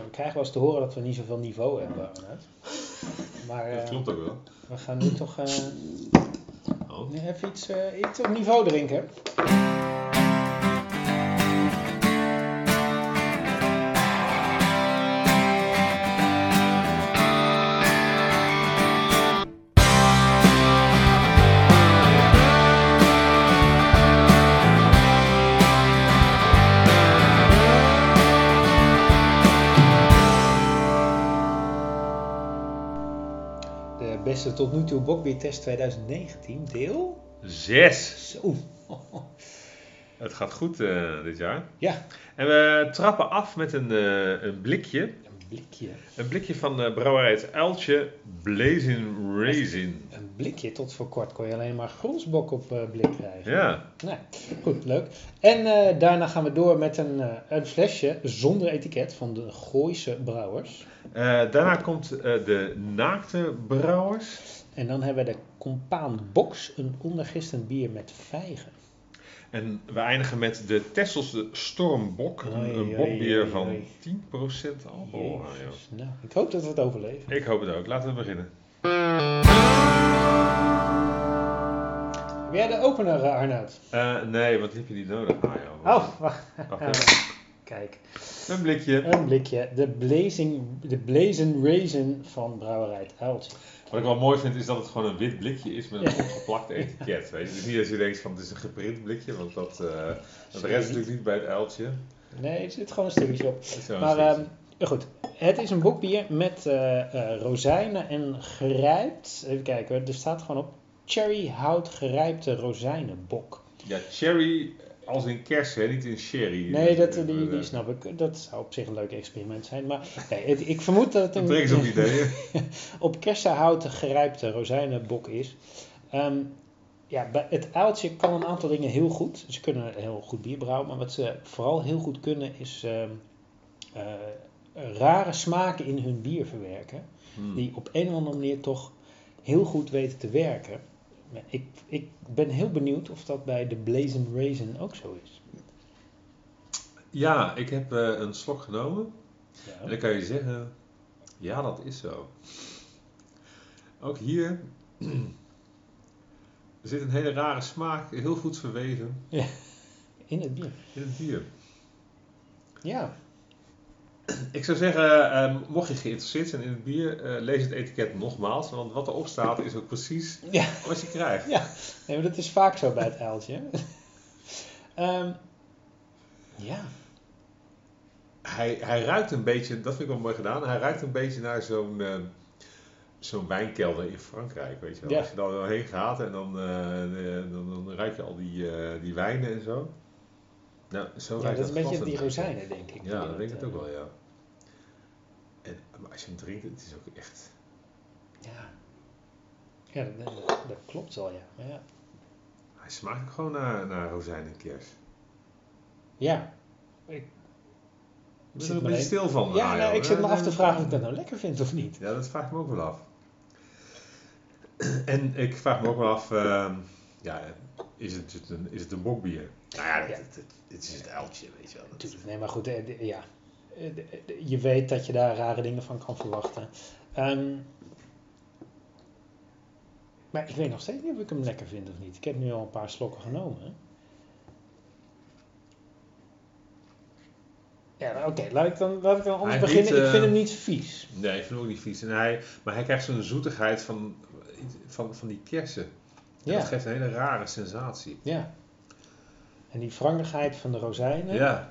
Nou, we krijgen wel eens te horen dat we niet zoveel niveau hebben. Maar Dat eh, klopt ook wel. we gaan nu toch eh, Oh. even iets, eh, iets op niveau drinken. Tot nu toe bokbiertest 2019, deel. Zes. Zo. Het gaat goed eh, dit jaar. Ja, En we trappen af met een, eh, een blikje. een blikje. Een blikje van uh, brouwerij Het Uiltje Blazing Raisin. Blikje, tot voor kort kon je alleen maar gronsbok op eh, blik krijgen. Ja, Nou, goed, leuk. En eh, daarna gaan we door met een, eh, een flesje zonder etiket van de Gooise Brouwers. Daarna komt de Naakte Brouwers. En dan hebben we de Compaan Box, een ondergistend bier met vijgen. En we eindigen met de Tesselse Stormbok. Een, bokbier van oei. 10% alcohol. Jezus. Nou, ik hoop dat we het overleven. Ik hoop het ook. Laten we beginnen. Jij de opener, eh, Arnoud? Eh, nee, want die heb je niet nodig. Ah. Oh, wacht. Wacht even. Kijk. Een blikje. Een blikje. De Blazing, de Blazing Raisin van Brouwerij het Uiltje. Wat ik wel mooi vind is dat het gewoon een wit blikje is met een opgeplakt etiket. Weet je? Dus niet als je denkt van het is een geprint blikje, want dat, eh dat rest natuurlijk niet bij het uiltje. Nee, er zit gewoon een stukje op. Maar het. goed, het is een bokbier met eh, rozijnen en gerijpt. Even kijken er staat gewoon op cherry hout gerijpte rozijnenbok. ja, cherry als in kersen, hè, niet in sherry. Nee, dat, Eh, die, die snap ik. Dat zou op zich een leuk experiment zijn. Maar nee, het- ik vermoed dat het Dat een ze op ideeën. op kersenhout gerijpte rozijnenbok is. Ehm, ja, het uiltje kan een aantal dingen heel goed. Ze kunnen heel goed bier brouwen, maar wat ze vooral heel goed kunnen is ehm, eh, rare smaken in hun bier verwerken. Hmm. Die op een of andere manier toch heel goed weten te werken. Ik, ik ben heel benieuwd of dat bij de Blazing Raisin ook zo is. Ja, ik heb eh, een slok genomen. Ja. En dan kan je zeggen, ja dat is zo. Ook hier er zit een hele rare smaak, heel goed verweven In het bier. in het bier. Ja, Ik zou zeggen, eh, mocht je geïnteresseerd zijn in het bier, eh, lees het etiket nogmaals. Want wat erop staat is ook precies Ja. wat je krijgt. ja. Nee, maar dat is vaak zo bij het uiltje. Ehm, ja. Hij, hij ruikt een beetje, dat vind ik wel mooi gedaan, hij ruikt een beetje naar zo'n eh, zo'n wijnkelder in Frankrijk. Weet je wel. Ja. Als je dan heen gaat en dan, eh, dan, dan ruik je al die, eh, die wijnen en zo. Nou, zo ja, dat is een beetje die rozijnen, denk ik. Ja, dat denk ik ook eh, wel, ja. En, maar als je hem drinkt, het is ook echt... Ja, ja dat, dat- dat klopt wel, ja. Maar ja. Hij smaakt ook gewoon naar, naar rozijn en kers. Ja, ik, zit er een beetje stil van. ja nou, ik zit me af te vragen of ik dat nou lekker vind of niet. Ja, dat vraag ik me ook wel af. En ik vraag me ook wel af, ehm, ja, is het, het een, is het een bokbier? Nou ja, Ja. het, het, het is het uiltje, weet je wel. Natuurlijk, nee, maar goed, eh, de- ja. Eh, de- de- Je weet dat je daar rare dingen van kan verwachten. Ehm, maar ik weet nog steeds niet of ik hem lekker vind of niet. Ik heb nu al een paar slokken genomen. Ja, nou, oké, laat ik dan, laat ik dan anders Hij beginnen. ik vind eh, hem niet vies. Nee, ik vind hem ook niet vies. En hij, maar hij krijgt zo'n zoetigheid van, van, van die kersen. En Ja, Dat geeft een hele rare sensatie. ja. En die frangigheid van de rozijnen. Ja.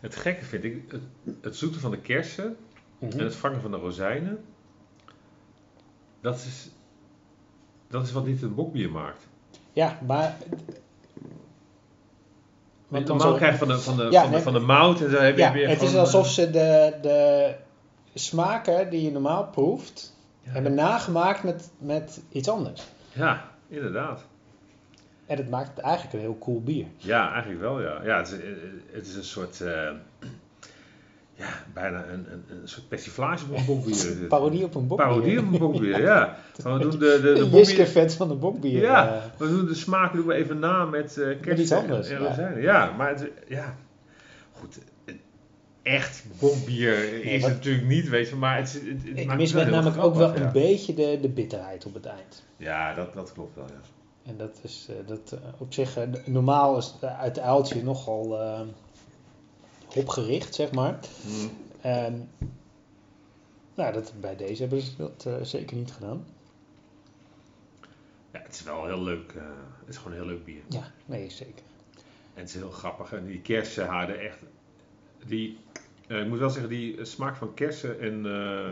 Het gekke vind ik, het, het zoete van de kersen Mhm. en het vangen van de rozijnen, dat is, dat is wat niet een bokbier maakt. Ja, maar... Want normaal krijg je van de, van de, Ja, van de, nee. van de mout en zo heb je Ja, weer het is alsof eh, ze de, de smaken die je normaal proeft, Ja. hebben nagemaakt met, met iets anders. Ja, inderdaad. En het maakt het eigenlijk een heel cool bier. Ja, eigenlijk wel, ja. Ja, het is, eh, het is een soort, eh, ja, bijna een, een, een soort persiflage op een bokbier. Parodie op een bokbier. Parodie op een bokbier, ja. We doen de, de, de bokbier... Jiske-vet van de bokbier. Ja, eh. we doen de smaak doen we even na met kersen iets anders, en ja. Ja, maar het, ja, goed. Echt bokbier Nee, is wat- het natuurlijk niet, weet je, maar het, het, het Ik maakt mis wel met namelijk ook wel een beetje de, de bitterheid op het eind. Ja, dat, dat klopt wel, ja. En dat is eh, dat, eh, op zich, eh, normaal is het uit de uiltje nogal hopgericht, zeg maar. Hmm. En nou, dat, bij deze hebben ze dat zeker niet gedaan. Ja, het is wel heel leuk, eh, het is gewoon een heel leuk bier. Ja, nee, zeker. En het is heel grappig. En die kersen hadden echt. Die, eh, ik moet wel zeggen, die eh, smaak van kersen en, eh,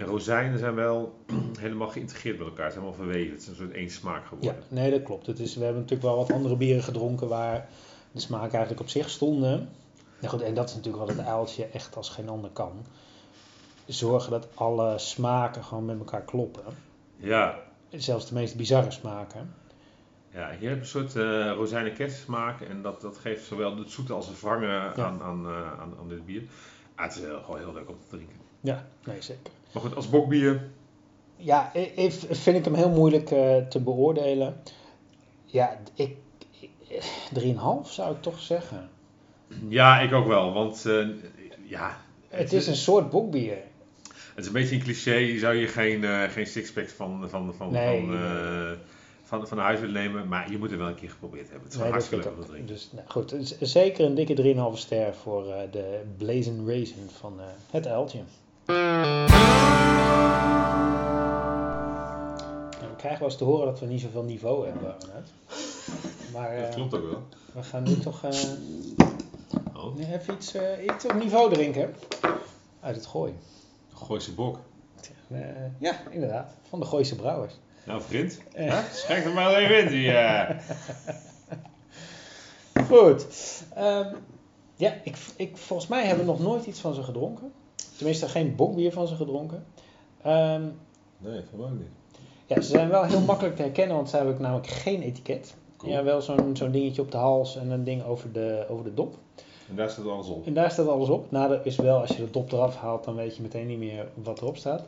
en rozijnen zijn wel helemaal geïntegreerd met elkaar. Ze zijn wel verweven. Het is een soort één smaak Ja, geworden. nee, dat klopt. Het is, we hebben natuurlijk wel wat andere bieren gedronken waar de smaak eigenlijk op zich stonden. Ja, goed, en dat is natuurlijk wat het uiltje echt als geen ander kan. Zorgen dat alle smaken gewoon met elkaar kloppen. Ja, Zelfs de meest bizarre smaken. Ja hier heb je een soort eh rozijnen smaak. En dat, dat geeft zowel het zoete als het wrange Ja. aan, aan, eh, aan, aan dit bier. Ah, het is heel, gewoon heel leuk om te drinken. Ja, nee, zeker. Maar goed, als bokbier. Ja, ik, ik vind ik hem heel moeilijk eh, te beoordelen. Ja, ik, ik 3,5 zou ik toch zeggen. Ja, ik ook wel. Want ja, Het is een soort bokbier. Het is een beetje een cliché, zou je geen, geen sixpack van, van, van, Nee, van. Van, van huis willen nemen, maar je moet het wel een keer geprobeerd hebben. Het is Nee, hartstikke ik leuk om. Dus nou, goed, het is zeker een dikke 3,5 ster voor eh, de Blazing Raisin van eh, het uiltje. Nou, we krijgen wel eens te horen dat we niet zoveel niveau hebben. Maar Dat eh, klopt ook wel. we gaan nu toch eh, Oh, nu even iets, eh, iets op niveau drinken. Uit het gooi. Gooise bok. Eh, ja, inderdaad. Van de Gooise Brouwers. Nou vriend, Eh. hè? schenk er maar even in. Die, eh. Goed. Ehm, ja, ik, ik, volgens mij hebben we nog nooit iets van ze gedronken. Tenminste, geen bokbier van ze gedronken. Ehm, Nee, ook niet. ja, ze zijn wel heel makkelijk te herkennen, want ze hebben ook namelijk geen etiket. Cool. Ja, wel zo'n zo'n dingetje op de hals en een ding over de, over de dop. En daar staat alles op. En daar staat alles op. Nadeel is wel, als je de dop eraf haalt, dan weet je meteen niet meer wat erop staat.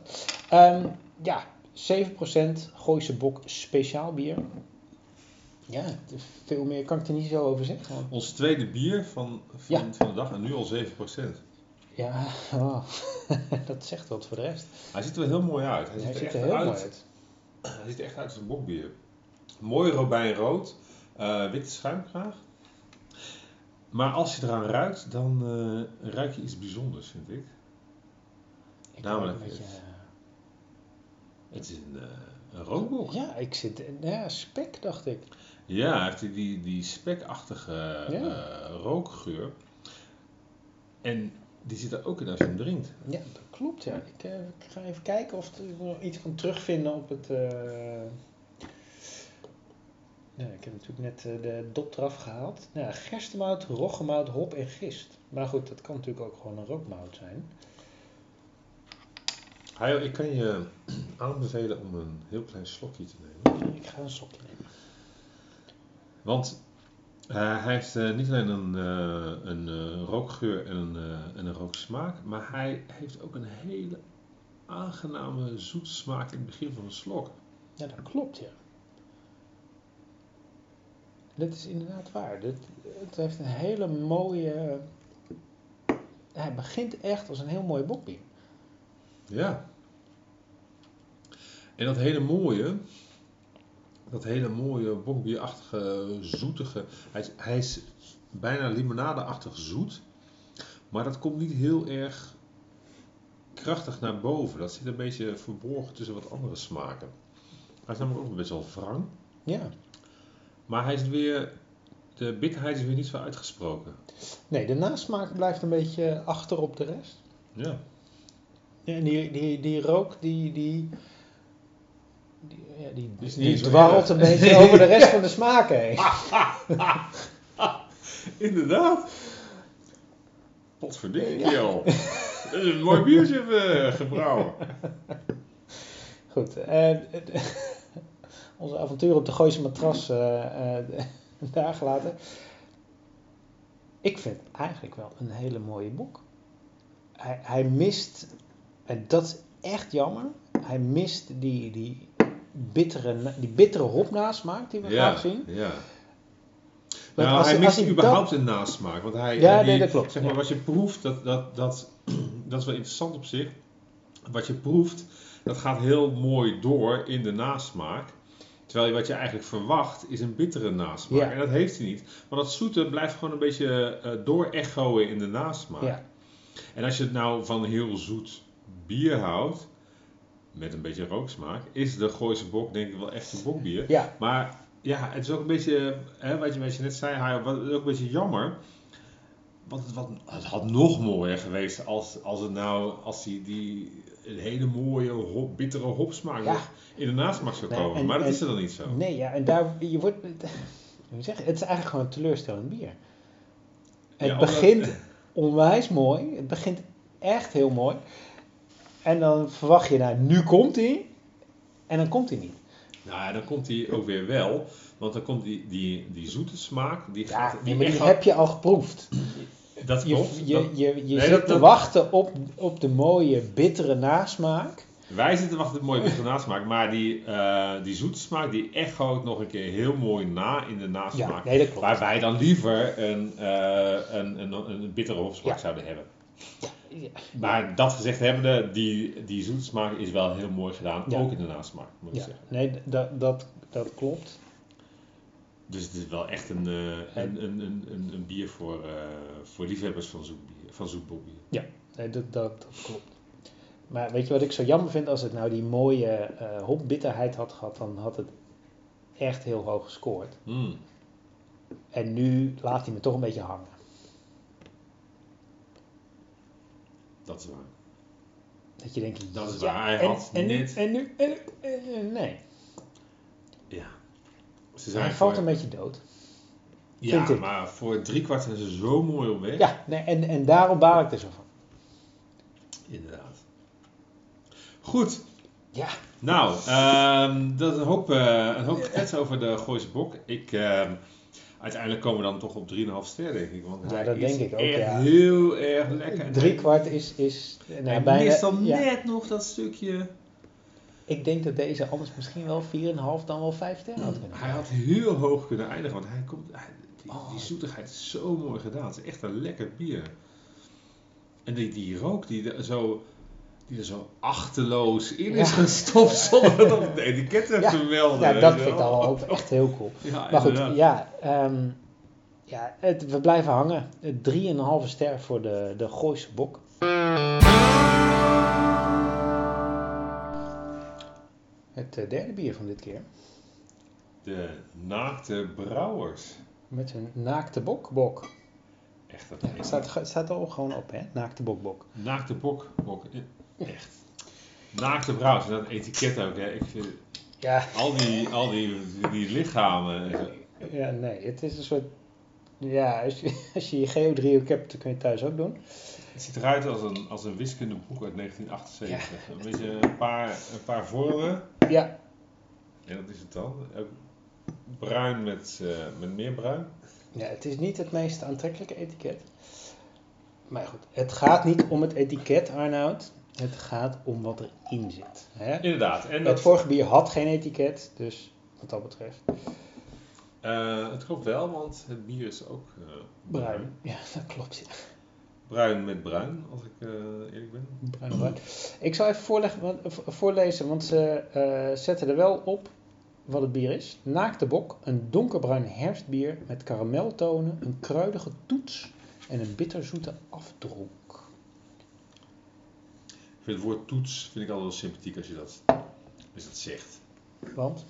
Ehm, ja, 7% Gooise Bok speciaal bier. Ja, veel meer kan ik er niet zo over zeggen. Ons tweede bier van, van, Ja. van de dag en nu al 7%. Ja, oh, dat zegt wat voor de rest. Hij ziet er wel heel mooi uit. Hij, ziet, ziet er heel uit. mooi uit. Hij ziet er echt uit als een bokbier. Mooi robijnrood, eh witte schuimkraag. Maar als je eraan ruikt, dan eh, ruik je iets bijzonders, vind ik. Ik Namelijk Het is een, eh, een ja, ik zit, ja, spek dacht ik. Ja, hij heeft die, die, die spekachtige Ja. eh, rookgeur. En die zit er ook in als je hem drinkt. Ja, dat klopt ja. Ik, eh, ik ga even kijken of ik nog iets kan terugvinden op het... Ja, ik heb natuurlijk net de dop eraf gehaald. Nou, gerstemout, roggemout, hop en gist. Maar goed, dat kan natuurlijk ook gewoon een rookmout zijn. Hij, ik kan je aanbevelen om een heel klein slokje te nemen. Ik ga een sokje nemen. Want eh, hij heeft eh, niet alleen een, eh, een rookgeur en een, en een rooksmaak, maar hij heeft ook een hele aangename zoete smaak in het begin van een slok. Ja, dat klopt, ja. Dit is inderdaad waar. Dit, het heeft een hele mooie... Hij begint echt als een heel mooi bokbier. Ja. En dat hele mooie, dat hele mooie bokbierachtige, zoetige, hij is, hij is bijna limonadeachtig zoet, maar dat komt niet heel erg krachtig naar boven. Dat zit een beetje verborgen tussen wat andere smaken. Hij is namelijk ook best wel wrang, Ja. maar hij is weer, de bitterheid is weer niet zo uitgesproken. Nee, de nasmaak blijft een beetje achter op de rest. Ja. Ja, en die, die, die rook, die, die, die, ja, die, dwarrelt erg. een beetje over de rest van de smaken heen. Inderdaad. Potverdikkie, joh. Dat is een mooi biertje eh, gebrouwen. Goed, eh, onze avontuur op de Gooise matras eh, eh, daar gelaten. Ik vind het eigenlijk wel een hele mooie boek. Hij, hij mist, en dat is echt jammer, hij mist die, die, bittere, die bittere hopnasmaak die we Ja, graag zien. ja. Nou, als- hij als mist hij überhaupt een nasmaak. Want hij, Ja, nee, dat klopt. Zeg maar, Ja. wat je proeft, dat, dat, dat, dat is wel interessant op zich. Wat je proeft, dat gaat heel mooi door in de nasmaak. Terwijl je wat je eigenlijk verwacht, is een bittere nasmaak. Ja. En dat heeft hij niet. Maar dat zoete blijft gewoon een beetje eh door-echoen in de nasmaak. Ja. En als je het nou van heel zoet bier houdt, met een beetje rooksmaak, is de Gooise Bok denk ik wel echt een bokbier. Ja, Maar ja, het is ook een beetje, hè, wat, je, wat je net zei, wat, ook een beetje jammer. Want het, wat, het had nog mooier geweest als, als het nou, als die, die een hele mooie, hop, bittere hopsmaak Ja. in de nasmaak zou Nee, komen. en- maar dat en- is er dan niet zo. nee, ja, en daar, je wordt, zeg het is eigenlijk gewoon een teleurstellend bier. Het Ja, begint onwijs mooi, het begint echt heel mooi. En dan verwacht je, nou, nu komt hij, en dan komt hij niet. Nou ja, dan komt die ook weer wel. Want dan komt die, die, die zoete smaak, die Ja, gaat... nee, maar die heb je al geproefd. dat Je, klopt. je, dat- je, je Nee, zit dat- te wachten op, op de mooie, bittere nasmaak. Wij zitten te wachten op de mooie bittere nasmaak, maar die, eh die zoete smaak die echoot nog een keer heel mooi na in de Ja, nasmaak. nee, dat klopt. Waar wij dan liever een, eh, een, een, een bittere hopsmaak Ja. zouden hebben. Ja. Maar dat gezegd hebbende, die, die zoete smaak is wel heel mooi gedaan, Ja. ook in de nasmaak, moet ik Ja, zeggen. nee, dat, dat, dat klopt. Dus het is wel echt een, eh, een, een, een, een, bier voor, eh, voor liefhebbers van zoetbier, van zoetbokbier. Nee, dat, dat, dat klopt. Maar weet je wat ik zo jammer vind? Als het nou die mooie eh hopbitterheid had gehad, dan had het echt heel hoog gescoord. Mm. En nu laat hij me toch een beetje hangen. Dat is waar. Dat je denkt, Dat is ja, waar, hij en, had en, net- nu, en nu, en nu, eh, nee. Ja. Ze Hij zijn valt voor- een beetje dood. Ja, ik. maar voor drie kwart zijn ze zo mooi op weg. Ja, nee, en, en daarom baal ik er zo van. Inderdaad. Goed. Ja, Nou, ehm, dat is een hoop, eh een hoop over de Gooise Bok. Ik, ehm, uiteindelijk komen we dan toch op 3,5 ster, denk ik. Want Ja, dat is denk ik ook, ja. heel erg lekker. drie kwart is, is nou, Hij bijna... mist dan ja. net nog dat stukje. Ik denk dat deze anders misschien wel 4,5 dan wel 5 sterren had kunnen Hij had heel hoog kunnen eindigen, want hij komt, hij- die, Oh. die zoetigheid is zo mooi gedaan. Het is echt een lekker bier. En die, die rook die zo, die er zo achterloos in is Ja. gestopt zonder het op het etiket te Ja. vermelden. Ja, dat vind ik dan ook echt heel cool. Ja, Maar goed, inderdaad. ja, ehm, ja het, we blijven hangen. 3,5 ster voor de, de Gooise Bok. Het eh, derde bier van dit keer. De naakte brouwers. Met een naakte bok. Bok. Echt, dat Ja, het staat, staat er ook gewoon op, hè? Naakte bok, bok. Naakte bok. bok. Echt. Naakte. En dat etiket ook. Hè. Ik vind Ja, al die, al die, die lichamen. ja, nee, het is een soort... Ja, als je, als je je geodriehoek hebt, dan kun je het thuis ook doen. Het ziet eruit als een, als een wiskundeboek uit 1978. Een beetje een paar, een paar vormen. Ja, En dat is het dan. Bruin met, eh, met meer bruin. Ja, het is niet het meest aantrekkelijke etiket. Maar goed, het gaat niet om het etiket, Arnoud. Het gaat om wat erin zit. Hè? Inderdaad. En Het dat, vorige bier had geen etiket, dus wat dat betreft. eh, het klopt wel, want het bier is ook eh, Bruin. Ja, dat klopt. Ja. Bruin met bruin, als ik eh, eerlijk ben. Bruin bruin. Ik zal even voorleggen, voorlezen, want ze zetten er wel op wat het bier is. Naakte bok, een donkerbruin herfstbier met karameltonen, een kruidige toets en een bitterzoete afdronk. Vind het woord toets vind ik altijd wel sympathiek als je dat, als je dat zegt. Want,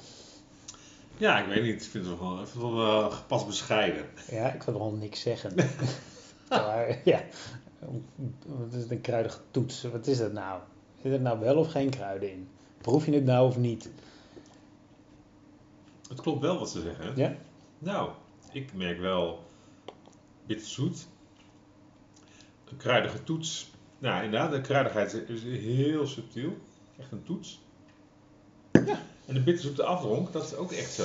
Ja, ik weet niet. Ik vind het wel, ik vind het wel eh, gepast bescheiden. ja, ik wil wel niks zeggen. maar, ja, wat is het, een kruidige toets? Wat is dat nou? Zit er nou wel of geen kruiden in? Proef je het nou of niet? Het klopt wel wat ze zeggen. hè? Ja? Nou, ik merk wel bitterzoet. Een kruidige toets. Nou, inderdaad, de kruidigheid is heel subtiel. Echt een toets. Ja. En de bitterzoete afdronk, dat is ook echt zo.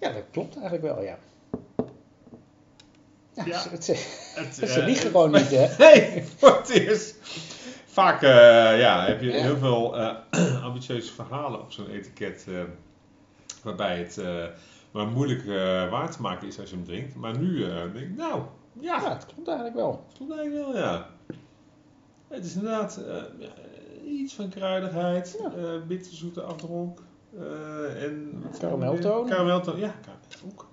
Ja, dat klopt eigenlijk wel, ja. Ja, Ja. Ze, ze, Het, ze eh, liegen gewoon niet, hè? Nee, voor het eerst. Vaak eh, ja, heb je Ja. heel veel eh, ambitieuze verhalen op zo'n etiket. waarbij, het, maar moeilijk waar te maken is als je hem drinkt. Maar nu denk ik, nou, ja, Ja, het klopt eigenlijk wel. dat klopt eigenlijk wel, ja. Het is inderdaad eh, iets van kruidigheid, Ja. eh bitterzoete afdronk. eh en wat Karameltonen. Karameltonen, ja, karamel ook.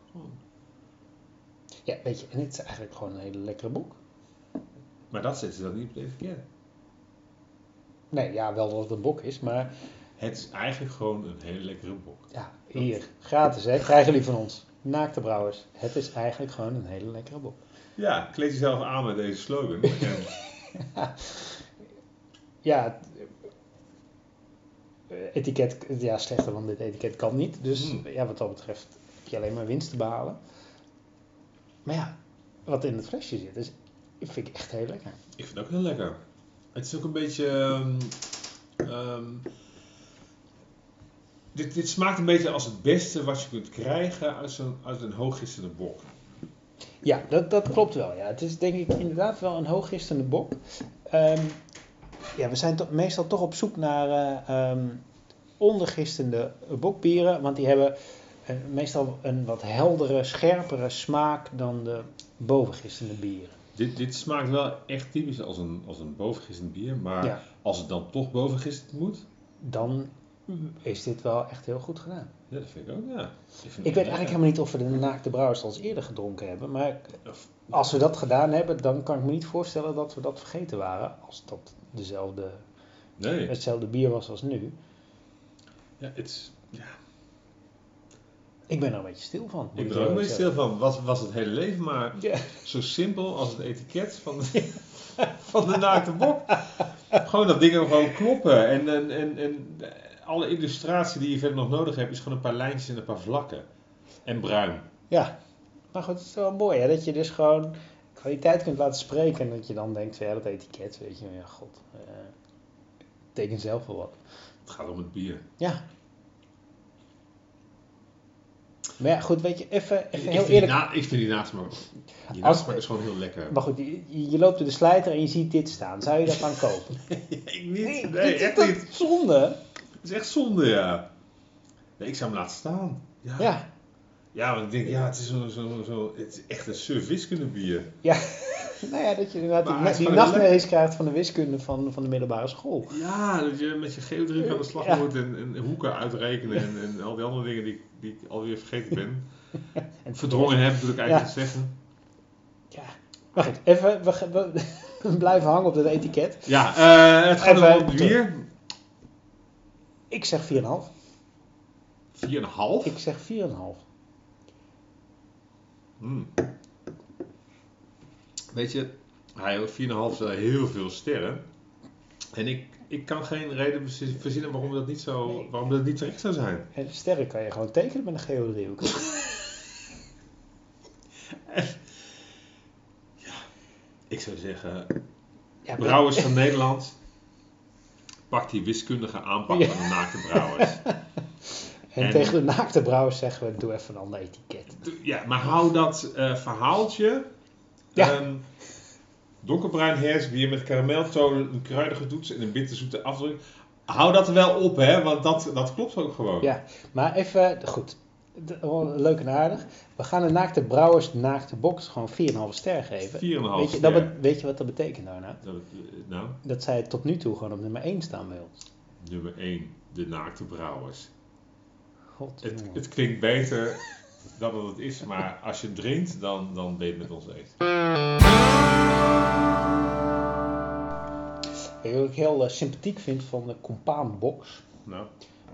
Ja, weet je, en het is eigenlijk gewoon een hele lekkere boek. Maar dat zetten ze dan niet op het etiket. Nee, ja, wel dat het een bok is, maar Het is eigenlijk gewoon een hele lekkere bok. ja, hier, gratis hè, krijgen jullie van ons. Naakte Brouwers. Het is eigenlijk gewoon een hele lekkere bok. Ja, kleed jezelf aan met deze slogan. Ja, eh, etiket, ja, slechter dan dit etiket kan niet. Dus Hmm. ja, wat dat betreft heb je alleen maar winst te behalen. Maar ja, wat in het flesje zit, is, vind ik echt heel lekker. ik vind het ook heel lekker. Het is ook een beetje... ehm, ehm, dit, dit smaakt een beetje als het beste wat je kunt krijgen uit, zo'n, uit een hooggistende bok. Ja, dat, dat klopt wel. Ja. Het is denk ik inderdaad wel een hooggistende bok. Ehm, ja, we zijn meestal toch op zoek naar eh, ehm, ondergistende bokbieren, want die hebben eh, meestal een wat heldere, scherpere smaak dan de bovengistende bieren. Dit, dit smaakt wel echt typisch als een, als een bovengistend bier. Maar Ja. als het dan toch bovengistend moet... Dan is dit wel echt heel goed gedaan. Ja, dat vind ik ook, ja. Ik, weet lekker. eigenlijk helemaal niet of we de naakte brouwers al eens eerder gedronken hebben, maar als we dat gedaan hebben, dan kan ik me niet voorstellen dat we dat vergeten waren, als dat dezelfde, Nee. hetzelfde bier was als nu. Ja, het is... Ja. Ik ben er een beetje stil van. Ik ben er ook een beetje stil van. Was, was het hele leven maar Ja. zo simpel als het etiket van de, van de naakte bok. Gewoon dat dingen gewoon kloppen. En, en, en, en alle illustratie die je verder nog nodig hebt, is gewoon een paar lijntjes en een paar vlakken. En bruin. Ja, maar goed, het is wel mooi hè, dat je dus gewoon kwaliteit kunt laten spreken en dat je dan denkt, ja, dat etiket, weet je, ja, god, eh teken zelf wel wat. Het gaat om het bier. Ja. Maar ja, goed, weet je, even, heel eerlijk. na, ik vind die nasmaak, die nasmaak is gewoon heel lekker. Maar goed, je, je loopt door de slijter en je ziet dit staan. Zou je dat dan kopen? ik niet. Nee, dit is echt niet. Zonde. Het is echt zonde, ja. Nee, ik zou hem laten staan. Ja. Ja. Ja, want ik denk, ja, het is, zo, zo, zo, het is echt een suf wiskundebier. Ja. nou ja, dat je inderdaad Maar die, nachtmerries krijgt van de wiskunde van, van de middelbare school. Ja, dat je met je geodruk aan de slag Ja. moet en, en hoeken uitrekenen en, en al die andere dingen die, ik- die ik alweer vergeten ben. En Verdrongen heb, wil ik eigenlijk zeggen. Ja. Maar goed, even, we, we, we blijven hangen op het etiket. Ja, eh, het gaat Even om het bier. Ik zeg 4,5. 4,5. Ik zeg 4,5. Hmm. Weet je, hij heeft 4,5 is wel heel veel sterren. En ik, ik kan geen reden verzi- verzinnen waarom dat niet zo, Nee. waarom dat niet terecht zou zijn. En sterren kan je gewoon tekenen met een geodriehoek. Ik zou zeggen, Ja, brouwers van Nederland, pak die wiskundige aanpak Ja. van de naakte brouwers. En, En- tegen de naakte brouwers zeggen we, doe even een ander etiket. Ja, maar hou dat eh, verhaaltje. Ja. ehm, donkerbruin herfstbier met karameltonen, een kruidige toets en een bitterzoete afdruk. Hou dat er wel op, hè, want dat, dat klopt ook gewoon. Ja, maar even, goed. Leuk en aardig. We gaan de naakte brouwers, naakte box, gewoon 4,5 ster geven. 4,5 Weet je, dat ster. weet je wat dat betekent daarna? Dat, nou, Dat zij tot nu toe gewoon op nummer 1 staan bij ons. nummer 1, de naakte brouwers. God, Het, het klinkt beter dat het is, maar als je het drinkt, dan, dan ben je het met ons je Wat ik heel eh, sympathiek vind van de Compaan box, Nou.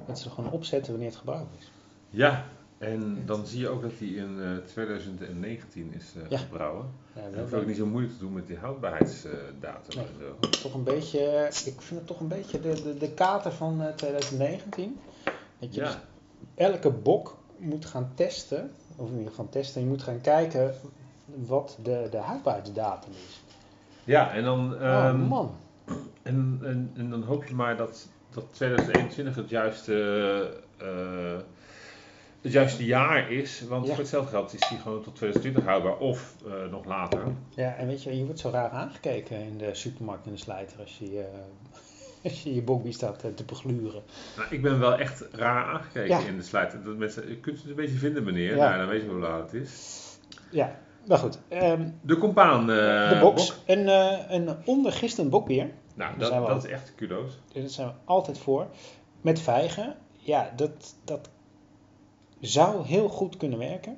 dat ze er gewoon opzetten wanneer het gebruikt is. Ja, en dan zie je ook dat die in eh, 2019 is eh Ja. gebrouwen. Ja, dat is ook niet zo moeilijk te doen met die houdbaarheidsdatum Nee. en zo. toch een beetje, ik vind het toch een beetje de, de, de kater van eh, 2019. Dat je dus elke bok moet gaan testen, of in ieder geval testen, je moet gaan kijken wat de, de houdbaarheidsdatum is. ja en, dan, oh ehm, man. en, en, en dan hoop je maar dat, dat 2021 het juiste, eh, het juiste jaar is. Want Ja. voor hetzelfde geld is die gewoon tot 2020 houdbaar of eh, nog later. Ja, en weet je, je wordt zo raar aangekeken in de supermarkt in de slijter als je... eh, Als je je bokbier staat eh, te begluren. Nou, ik ben wel echt raar aangekeken Ja. in de sluit. Dat mensen, kunt het een beetje vinden, meneer. Ja. Nou, dan weet je hoe laat het is. Ja, maar goed. ehm, De compaan. eh, de box. bok. Een, eh een ondergistend bokbier. Nou, dat, dat is echt kudo's. Daar zijn we altijd voor. Met vijgen. Ja, dat, dat zou heel goed kunnen werken.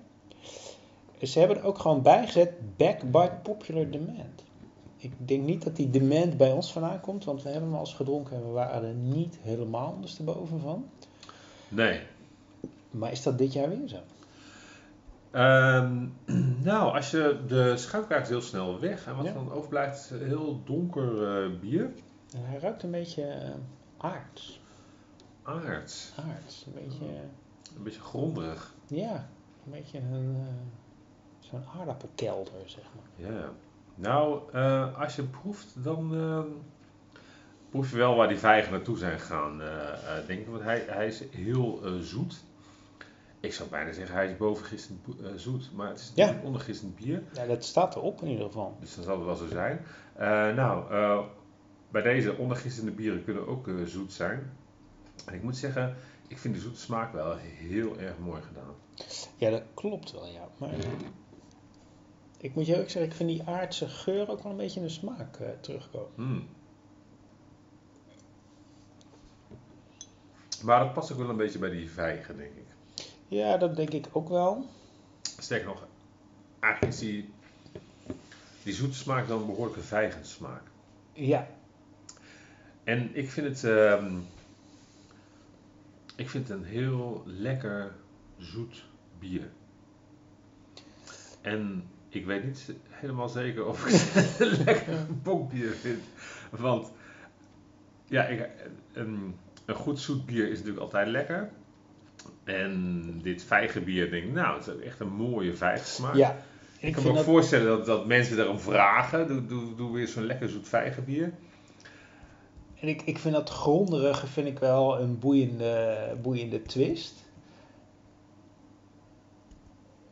Ze hebben er ook gewoon bijgezet back by popular demand. Ik denk niet dat die demand bij ons vandaan komt, want we hebben hem al eens gedronken en we waren er niet helemaal ondersteboven van. Nee. Maar is dat dit jaar weer zo? Ehm, nou, als je de is heel snel weg en wat Ja. dan overblijft is heel donker eh, bier. En hij ruikt een beetje eh, aards. Aard. Aards. Een beetje, eh, Een beetje gronderig. ja, een beetje een, zo'n aardappelkelder, zeg maar. Ja. Nou, eh, als je proeft, dan ehm, proef je wel waar die vijgen naartoe zijn gegaan, eh, eh, denk ik. Want hij, hij is heel eh, zoet. Ik zou bijna zeggen, hij is bovengistend bo- eh, zoet. Maar het is Ja. natuurlijk ondergistend bier. Ja, dat staat erop in ieder geval. Dus dat zal het wel zo zijn. Eh, nou, eh, bij deze ondergistende bieren kunnen ook eh, zoet zijn. En ik moet zeggen, ik vind de zoete smaak wel heel erg mooi gedaan. Ja, dat klopt wel, ja. Maar ik moet je ook zeggen, ik vind die aardse geur ook wel een beetje in de smaak eh, terugkomen. Hmm. Maar dat past ook wel een beetje bij die vijgen, denk ik. Ja, dat denk ik ook wel. Sterker nog, eigenlijk is die, die zoete smaak dan een behoorlijke vijgensmaak. Ja, En ik vind het, ehm, ik vind het een heel lekker zoet bier. En ik weet niet helemaal zeker of ik het een lekker bokbier vind. Want ja, ik, een, een goed zoet bier is natuurlijk altijd lekker. En dit vijgenbier denk ik, nou, het is ook echt een mooie vijgensmaak. ja. Ik ik kan me ook dat, voorstellen dat, dat mensen daarom vragen. Doe, doe, doe weer zo'n lekker zoet vijgenbier. en ik, ik vind dat gronderige vind ik wel een boeiende, boeiende twist.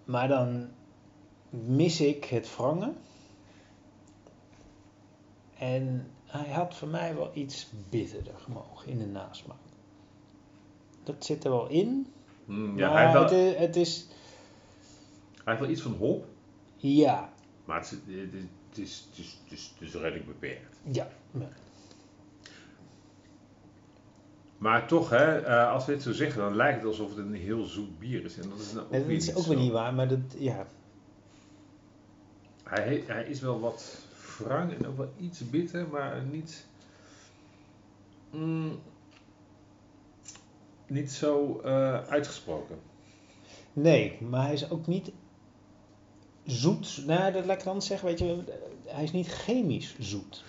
Maar dan mis ik het wrangen. En hij had voor mij wel iets bitterder gemogen in de nasmaak. Dat zit er wel in. Mm, ja, maar hij, wel, het, is, het is, hij heeft wel iets van hop. ja, Maar het is, het is, het is, het is, het is, het is redelijk beperkt. ja. maar- Maar toch, hè, eh, als we dit zo zeggen, dan lijkt het alsof het een heel zoet bier is. En dat is nou ook Nee, dat weer is ook zo. niet waar, maar dat, ja. Hij, hij is wel wat wrang en ook wel iets bitter, maar niet... mm, niet zo eh, uitgesproken. Nee, maar hij is ook niet zoet. Nou, dat laat ik dan zeggen, weet je, hij is niet chemisch zoet.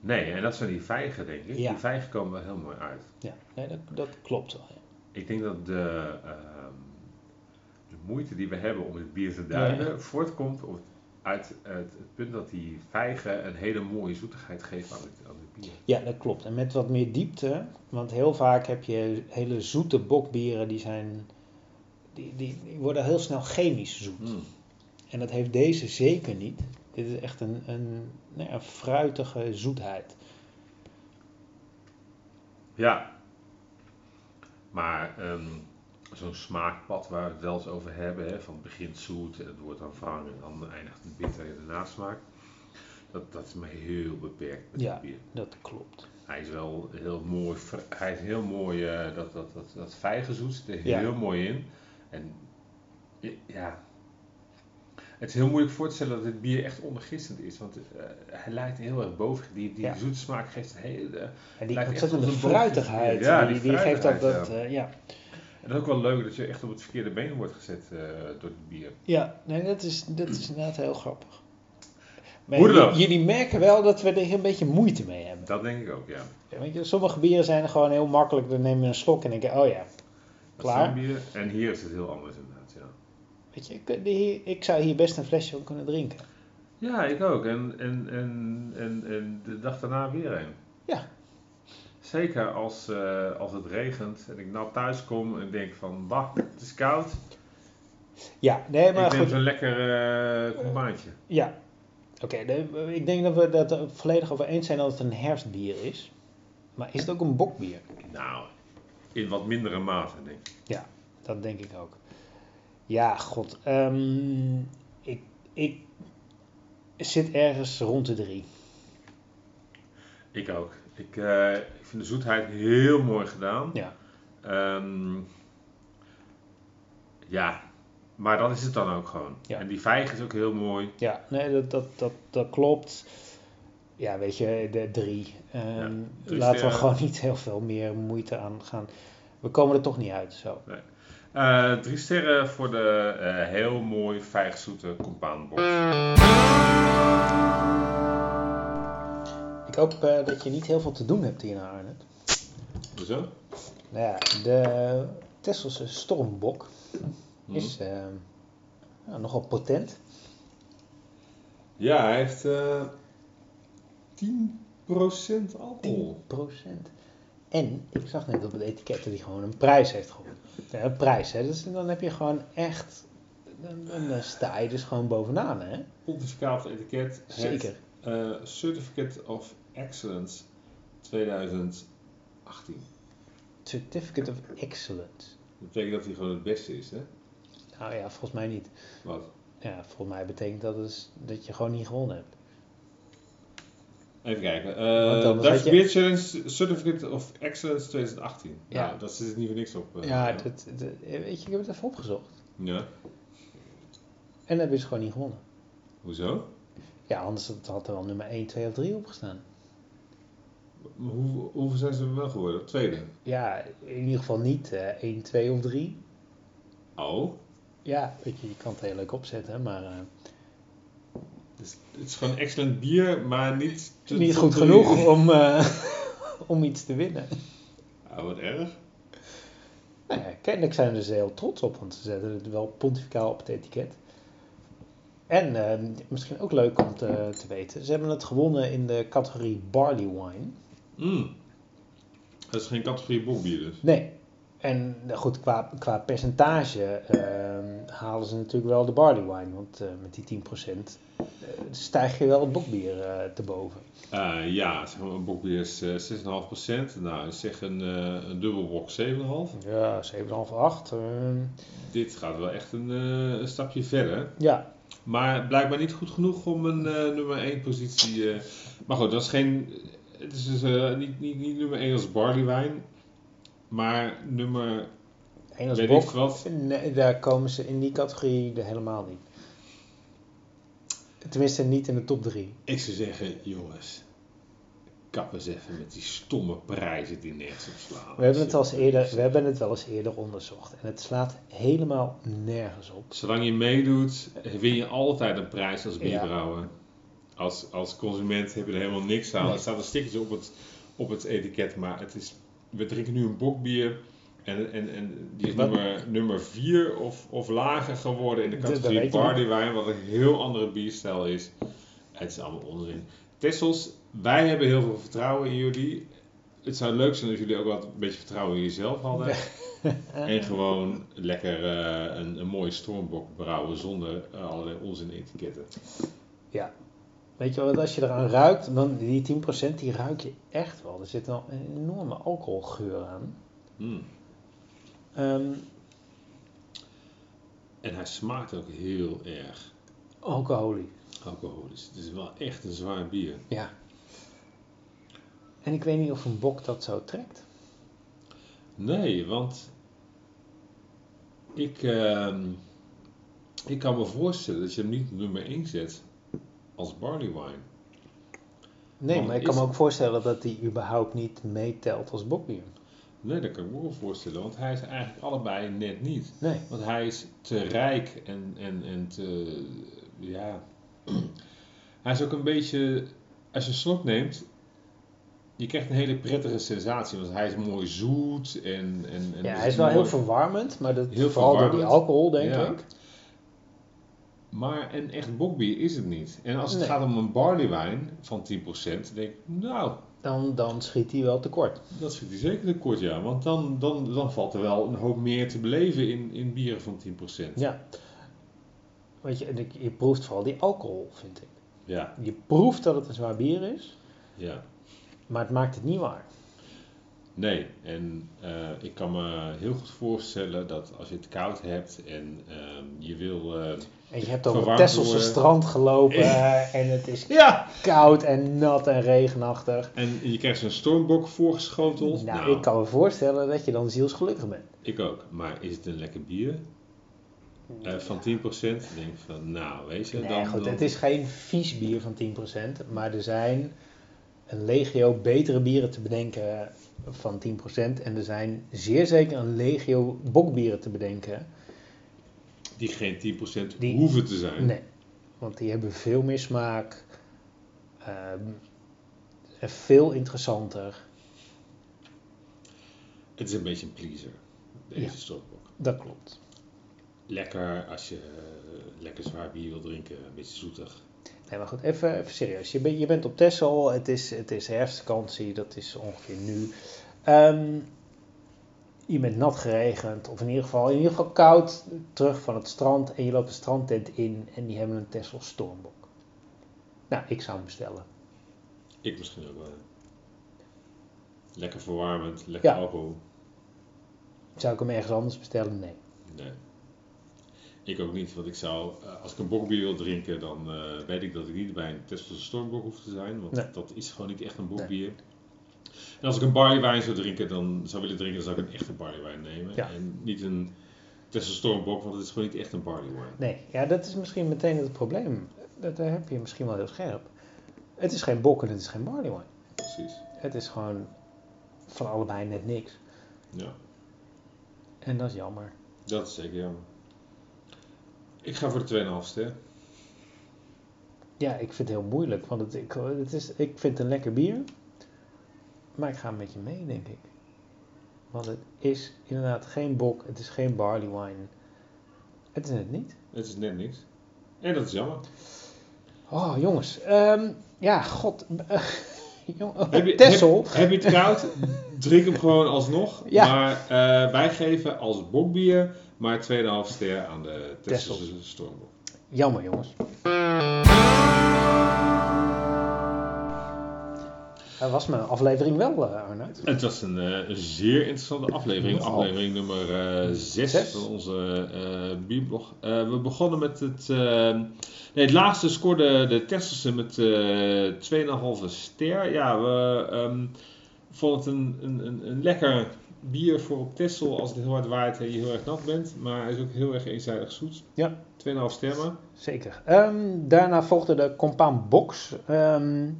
Nee, en dat zijn die vijgen, denk ik. Ja. Die vijgen komen wel heel mooi uit. Ja, nee, dat, dat klopt wel. Ja. Ik denk dat de, ehm, de moeite die we hebben om het bier te duiden voortkomt op- uit het, het punt dat die vijgen een hele mooie zoetigheid geven aan het, aan het bier. ja, dat klopt. En met wat meer diepte, want heel vaak heb je hele zoete bokbieren die zijn, die, die, die worden heel snel chemisch zoet. Mm. En dat heeft deze zeker niet. Dit is echt een, een, nou ja, fruitige zoetheid. Ja. Maar ehm, zo'n smaakpad waar we het wel eens over hebben, hè, van het begint zoet en het wordt dan wrang en dan eindigt het bitter in de nasmaak. Dat, dat is maar heel beperkt met Ja. het bier. Dat klopt. Hij is wel heel mooi, hij is heel mooi, eh, dat, dat, dat, dat vijgenzoet zit er Ja. heel mooi in. En ja, het is heel moeilijk voor te stellen dat het bier echt ondergistend is, want eh, hij lijkt heel erg boven. Die, die Ja. zoete smaak geeft een hele... En die ontzettende fruitigheid. Ja, die, die die geeft dat, dat fruitigheid, eh, ja. En dat is ook wel leuk dat je echt op het verkeerde been wordt gezet eh, door het bier. Ja, nee, dat is, dat is inderdaad heel grappig. Maar jullie- merken wel dat we er een beetje moeite mee hebben. Dat denk ik ook, ja. Ja, Weet je, sommige bieren zijn gewoon heel makkelijk. Dan neem je een slok en denk je, oh ja, Klaar? En hier is het heel anders inderdaad, ja. weet je, ik, ik zou hier best een flesje van kunnen drinken. Ja, ik ook. En, en, en, en, en de dag daarna weer een. Ja. Zeker als, eh, als het regent en ik nou thuis kom en denk van, bah, het is koud. Ja, nee, maar ik neem goed. zo'n lekker compaantje. Ja, oké. ik denk dat we dat er volledig over eens zijn dat het een herfstbier is. Maar is het ook een bokbier? Nou, in wat mindere mate, denk ik. Dat denk ik ook. Ja, god. ehm, ik, ik zit ergens rond de drie. Ik ook. Ik, eh, ik vind de zoetheid heel mooi gedaan. Ja. Ehm, ja, maar dat is het dan ook gewoon. Ja. En die vijg is ook heel mooi. Ja, nee, dat, dat, dat, dat klopt. Ja, weet je, de drie. Drie laten we sterren. gewoon niet heel veel meer moeite aan gaan. We komen er toch niet uit, zo. Eh, drie sterren voor de eh, heel mooi vijgzoete compoundbox. Ik hoop eh, dat je niet heel veel te doen hebt hier naar Arnhem. Zo? Nou ja, de Tesselse Stormbok Hm. is eh, ja, nogal potent. Ja, hij heeft eh 10% alcohol. 10%. En ik zag net op het etiket dat hij gewoon een prijs heeft gewonnen. Ja, een prijs, hè. Dus dan heb je gewoon echt... Dan, dan dan sta je dus gewoon bovenaan, hè. Pontificaal etiket. Zeker. eh, Certificate of Excellence 2018. Certificate of Excellence. Dat betekent dat hij gewoon het beste is, hè? Nou ja, volgens mij niet. Wat? Ja, volgens mij betekent dat dus dat je gewoon niet gewonnen hebt. Even kijken. Dutch je- Beer Challenge Certificate of Excellence 2018. Ja. Nou, dat zit niet voor niks op. eh, Ja, dat, dat- weet je, ik heb het even opgezocht. Ja. En dan heb je ze gewoon niet gewonnen. Hoezo? Ja, anders had er wel nummer 1, 2 of 3 opgestaan. Hoe, hoeveel zijn ze wel geworden? Tweede. Ja, in ieder geval niet eh 1, 2 of 3. Oh. Ja, weet je, je kan het heel leuk opzetten, maar eh, Dus het is gewoon excellent bier, maar niet... te- niet goed genoeg om, eh, om iets te winnen. Ah, wat erg. Nou ja, kennelijk zijn ze er heel trots op, want ze zetten het wel pontificaal op het etiket. En eh, misschien ook leuk om te, te weten, ze hebben het gewonnen in de categorie Barley Wine. Mm. Dat is geen categorie bokbier dus. Nee. En nou goed, qua, qua percentage ehm, halen ze natuurlijk wel de barley wine. Want eh, met die 10% eh, stijg je wel het bokbier eh, te boven. Ja, zeg maar, een bokbier is eh, 6,5%. Nou, zeg een, een dubbelbok 7,5%. Ja, 7,5, 8. ehm, Dit gaat wel echt een, een stapje verder. ja, Maar blijkbaar niet goed genoeg om een nummer 1 positie. Maar goed, dat is geen. Het is dus eh, niet, niet, niet nummer 1 als barleywijn. Maar nummer. als Weet bok. ik wat. Nee, daar komen ze in die categorie er helemaal niet. Tenminste, niet in de top 3. Ik zou zeggen, jongens. Kap eens even met die stomme prijzen die nergens op slaan. We hebben, het al eens eerder, we hebben het wel eens eerder onderzocht. En het slaat helemaal nergens op. Zolang je meedoet, win je altijd een prijs als Ja. Als, als consument heb je er helemaal niks aan. Nee. Er staat een stickertje op het, op het etiket, maar het is, we drinken nu een bokbier. En, en, en die is Wat? nummer, nummer 4 of, of lager geworden in de categorie barleywijn, wat een heel andere bierstijl is. Het is allemaal onzin. Tessels, wij hebben heel veel vertrouwen in jullie. Het zou leuk zijn als jullie ook wat een beetje vertrouwen in jezelf hadden. En gewoon lekker eh, een, een mooie stormbok brouwen zonder eh, allerlei onzin etiketten. Weet je wat, als je eraan ruikt, dan die 10% die ruik je echt wel. Er zit wel een enorme alcoholgeur aan. Mm. Ehm, En hij smaakt ook heel erg alcoholisch. alcoholisch. Het is wel echt een zwaar bier. Ja. En ik weet niet of een bok dat zo trekt. Nee, want ik, ehm, ik kan me voorstellen dat je hem niet nummer 1 zet als barley wine. Nee, Want maar ik kan me ook voorstellen dat die überhaupt niet meetelt als bokbier. Nee, dat kan ik me ook wel voorstellen, want hij is eigenlijk allebei net niet. Nee. Want hij is te rijk en, en, en te. Ja. Hij is ook een beetje. Als je een slok neemt. Je krijgt een hele prettige sensatie. Want hij is mooi zoet. En, en, en Ja, hij is wel heel verwarmend, maar dat Heel vooral door die alcohol, denk Ja. ik. Maar een echt bokbier is het niet. En als het Nee. gaat om een barleywijn van 10%. denk ik, nou, Dan, dan schiet hij wel tekort. dat schiet hij zeker tekort, ja. Want dan, dan, dan valt er wel een hoop meer te beleven in, in bieren van 10%. Ja. Weet je, en ik- je proeft vooral die alcohol, vind ik. Ja, Je proeft dat het een zwaar bier is, ja. maar het maakt het niet waar. Nee, en eh, ik kan me heel goed voorstellen dat als je het koud hebt en ehm, je wil... eh, En je hebt over het Tesselse strand gelopen en het is ja! koud en nat en regenachtig. En je krijgt zo'n stormbok voorgeschoteld. Nou, ik kan me voorstellen dat je dan zielsgelukkig bent. ik ook. Maar is het een lekker bier? Eh, van 10% denk ik van, nou, weet je, Nee, dan... goed, dan- het is geen vies bier van 10%, maar er zijn een legio betere bieren te bedenken van 10%. En er zijn zeer zeker een legio bokbieren te bedenken. Die geen 10% Die- hoeven te zijn. Nee, want die hebben veel meer smaak. ehm, en veel interessanter. Het is een beetje een pleaser, deze Ja. Dat klopt. Lekker als je eh, lekker zwaar bier wil drinken, een beetje zoetig. Nee, maar goed, even, even serieus. Je, bent je bent op Texel, het is, het is herfstvakantie, dat is ongeveer nu. Ehm, je bent nat geregend, of in ieder geval, in ieder geval koud, terug van het strand en je loopt de strandtent in en die hebben een Texel Stormbok. Nou, ik zou hem bestellen. Ik misschien ook wel. Lekker verwarmend, lekker Ja. alcohol. Zou ik hem ergens anders bestellen? Nee. Nee. Ik ook niet, want ik zou, eh, als ik een bokbier wil drinken, dan eh, weet ik dat ik niet bij een Tesselse Stormbok hoef te zijn, want Nee. dat is gewoon niet echt een bokbier. En als ik een barleywijn zou drinken, dan zou willen drinken, dan zou ik een echte barleywijn nemen. Ja. En niet een Tesselse Stormbok, want het is gewoon niet echt een barleywijn. Nee, ja, dat is misschien meteen het probleem. Dat daar heb je misschien wel heel scherp. Het is geen bok en het is geen barley wine. Precies. Het is gewoon van allebei net niks. Ja, En dat is jammer. dat is zeker jammer. Ik ga voor de 2,5 ster. Ja, ik vind het heel moeilijk. Want het, ik, het is, ik vind het een lekker bier. Maar ik ga een beetje mee, denk ik. Want het is inderdaad geen bok. Het is geen barley wine. Het is het niet. Het is net niks. En dat is jammer. Oh, jongens. Ehm, ja, god. Heb je, Texel. Heb, heb je het koud? Drink hem gewoon alsnog. Ja. Maar eh, wij geven als bokbier maar 2,5 ster aan de. Tesselse Stormbok. Jammer, jongens. Was mijn aflevering wel, eh, Arnoud. Het was een, eh, zeer interessante aflevering. Nogal. Aflevering nummer 6 Zes. van onze eh bierblog. Eh, we begonnen met het... eh, nee, het laatste scoorde de Tesselse met eh 2,5 ster. Ja, we ehm, vonden het een, een, een, een lekker bier voor op Tessel als het heel hard waait en je heel erg nat bent. Maar hij is ook heel erg eenzijdig zoet. Ja. 2,5 ster maar. Zeker. Ehm, daarna volgde de Compound Box. Ehm,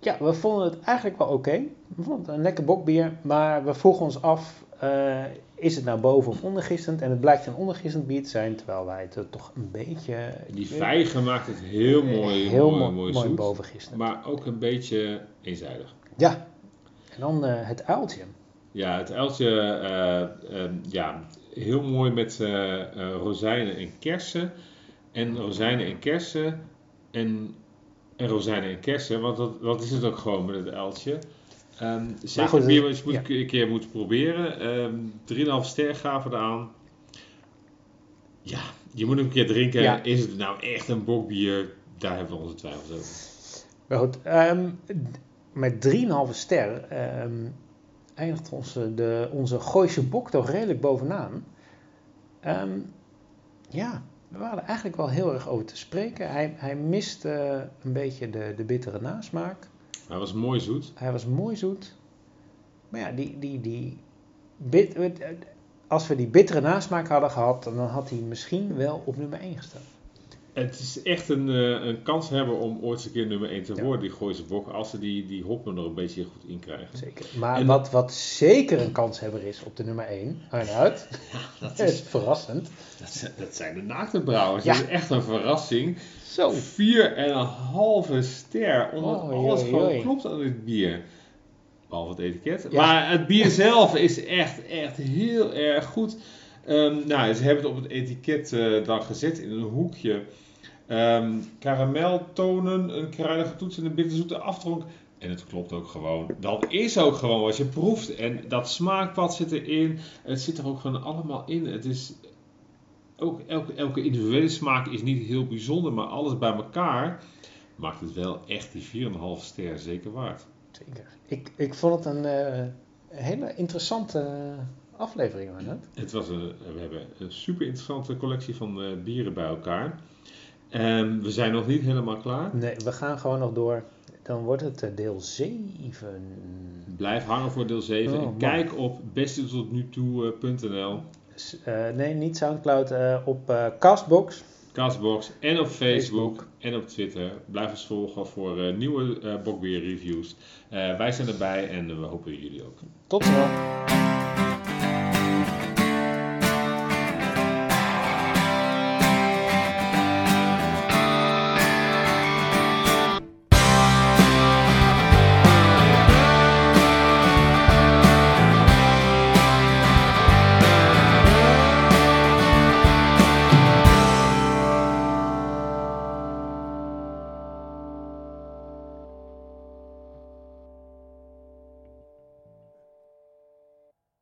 ja, we vonden het eigenlijk wel oké. We vonden het een lekker bokbier. Maar we vroegen ons af, eh, is het nou boven of ondergistend? En het blijkt een ondergistend bier te zijn, terwijl wij het toch een beetje... Die vijgen maakt het heel mooi, heel mooi, mooi, mooi, bovengistend. Maar ook een beetje eenzijdig. Ja. En dan eh, het uiltje. Ja, het uiltje, eh, ja, heel mooi met eh, eh, rozijnen en kersen. En rozijnen en kersen. En, en rozijnen en kersen, want dat, dat is het ook gewoon met het uiltje. Ehm zeker goed, bier eh, wat je moet, ja. een keer moet proberen. Ehm 3,5 ster gaven eraan. Ja, je moet hem een keer drinken. Ja. Is het nou echt een bokbier? Daar hebben we onze twijfels over. Maar goed, ehm, met 3,5 ster eindigt onze, de, onze Gooise Bok toch redelijk bovenaan. Ja, we waren eigenlijk wel heel erg over te spreken. Hij, hij miste eh, een beetje de, de bittere nasmaak. Hij was mooi zoet. Hij was mooi zoet. Maar ja, die, die, die bit, eh, als we die bittere nasmaak hadden gehad, dan had hij misschien wel op nummer 1 gestaan. Het is echt een, eh, een kans hebben om ooit eens een keer nummer 1 te Ja. worden, die Gooise Bok, als ze die, die hoppen er een beetje goed in krijgen. Zeker. Maar En- wat, wat zeker een kanshebber is op de nummer 1, Arnoud, Dat, het is verrassend. dat, zijn, dat zijn de naaktenbrouwers. Ja. Dat is echt een verrassing. Zo. 4,5 ster, omdat alles gewoon klopt aan dit bier. Behalve het etiket. Ja. Maar het bier zelf is echt, echt heel erg goed. Ehm, nou, ze hebben het op het etiket eh, dan gezet in een hoekje. Ehm karameltonen, een kruidige toets en een bitterzoete afdronk. En het klopt ook gewoon. Dat is ook gewoon wat je proeft. En dat smaakpad zit erin. Het zit er ook gewoon allemaal in. Het is ook elke, elke individuele smaak is niet heel bijzonder, maar alles bij elkaar maakt het wel echt die 4,5 ster zeker waard. Zeker. Ik, ik vond het een eh, hele interessante aflevering. Het was een, we hebben een super interessante collectie van eh, bieren bij elkaar. En we zijn nog niet helemaal klaar. Nee, we gaan gewoon nog door. Dan wordt het eh, deel 7. Blijf hangen voor deel 7 Oh, en man. kijk op bestototnutoe.nl, S- eh, nee, niet Soundcloud. eh, op eh, Castbox. Castbox en op Facebook, Facebook. en op Twitter. Blijf ons volgen voor eh, nieuwe eh bokbier reviews. Eh, wij zijn erbij en eh, we hopen jullie ook. Tot snel.